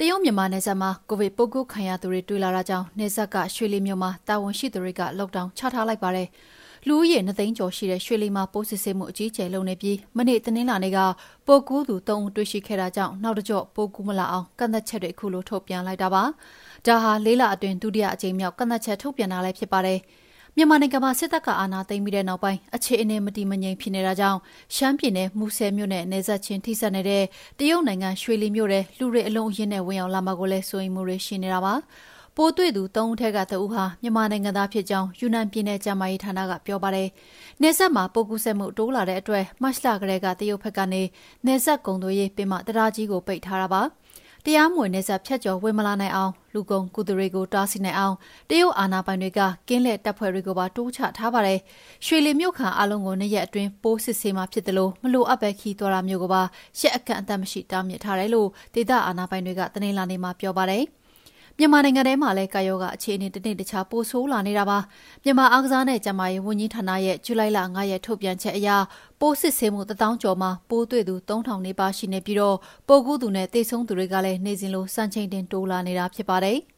တရုတ်မြန်မာနယ်စပ်မှာကိုဗစ်ပိုးကူးခံရသူတွေတွေ့လာတာကြောင့်နယ်စပ်ကရွှေလီမြို့မှာတာဝန်ရှိသူတွေက Lockdown ချထားလိုက်ပါတယ်။လူဦးရေ၂သိန်းကျော်ရှိတဲ့ရွှေလီမှာပိုးစစ်ဆေးမှုအကြီးအကျယ်လုပ်နေပြီးမနေ့တနင်္လာနေ့ကပိုးကူးသူ၃ဦးတွေ့ရှိခဲ့တာကြောင့်နောက်တကျော့ပိုးကူးမလာအောင်ကန့်သတ်ချက်တွေခုလိုထုတ်ပြန်လိုက်တာပါ။ဒါဟာလေးလအတွင်းဒုတိယအကြိမ်မြောက်ကန့်သတ်ချက်ထုတ်ပြန်တာလည်းဖြစ်ပါတယ်။ မြန်မာနိုင်ငံမှာစစ်တပ်ကအာဏာသိမ်းပြီးတဲ့နောက်ပိုင်းအခြေအနေမတည်မငြိမ်ဖြစ်နေတာကြောင့်ရှမ်းပြည်နယ်မူဆယ်မြို့နဲ့နယ်စပ်ချင်းထိစပ်နေတဲ့တရုတ်နိုင်ငံရွှေလီမြို့ထဲလူတွေအလုံးအရင်းနဲ့ဝင်ရောက်လာမှာကိုလည်းစိုးရိမ်မှုတွေရှိနေတာပါ။ပိုးတွေ့သူ၃ဦးထက်ကတဦးဟာမြန်မာနိုင်ငံသားဖြစ်ကြောင်းယူနန်ပြည်နယ်ကျန်းမာရေးဌာနကပြောပါတယ်။နယ်စပ်မှာပိုးကူးစက်မှုတိုးလာတဲ့အတွက်မတ်လကလေးကတရုတ်ဘက်ကနေနယ်စပ်ကုံသွေးရေးပင်မတရားကြီးကိုပိတ်ထားတာပါ။ တရားမဝင်နေဆက်ဖြတ်ကျော်ဝင်မလာနိုင်အောင်လူကုန်ကူသူတွေကိုတားဆီးနိုင်အောင်တရုတ်အာဏာပိုင်တွေကကင်းလက်တပ်ဖွဲ့တွေကိုပါတိုးချထားပါတယ်။ရွှေလီမြို့ခံအလုံးကိုနေ့ရက်အတွင်းပိုးစစ်ဆေးမှဖြစ်တယ်လို့မလိုအပ်ပဲခီးသွားတာမျိုးကိုပါရှက်အကန့်အသတ်မရှိတားမြစ်ထားတယ်လို့ဒေသအာဏာပိုင်တွေကတနင်္လာနေ့မှာပြောပါတယ်။ မြန်မာနိုင်ငံထဲမှာလည်းကာယောဂအခြေအနေတစ်နေ့တစ်ခြားပိုဆိုးလာနေတာပါမြန်မာအားကစားနဲ့ကျန်းမာရေးဝန်ကြီးဌာနရဲ့ဇူလိုင်လ9ရက်ထုတ်ပြန်ချက်အရပိုးစစ်ဆေးမှုတထောင်ကျော်မှာပိုးတွေ့သူ3000နေပါရှိနေပြီးတော့ပိုးကူးသူနဲ့တိတ်ဆုံးသူတွေကလည်းနေစဉ်လိုစံချိန်တင်တိုးလာနေတာဖြစ်ပါတယ်။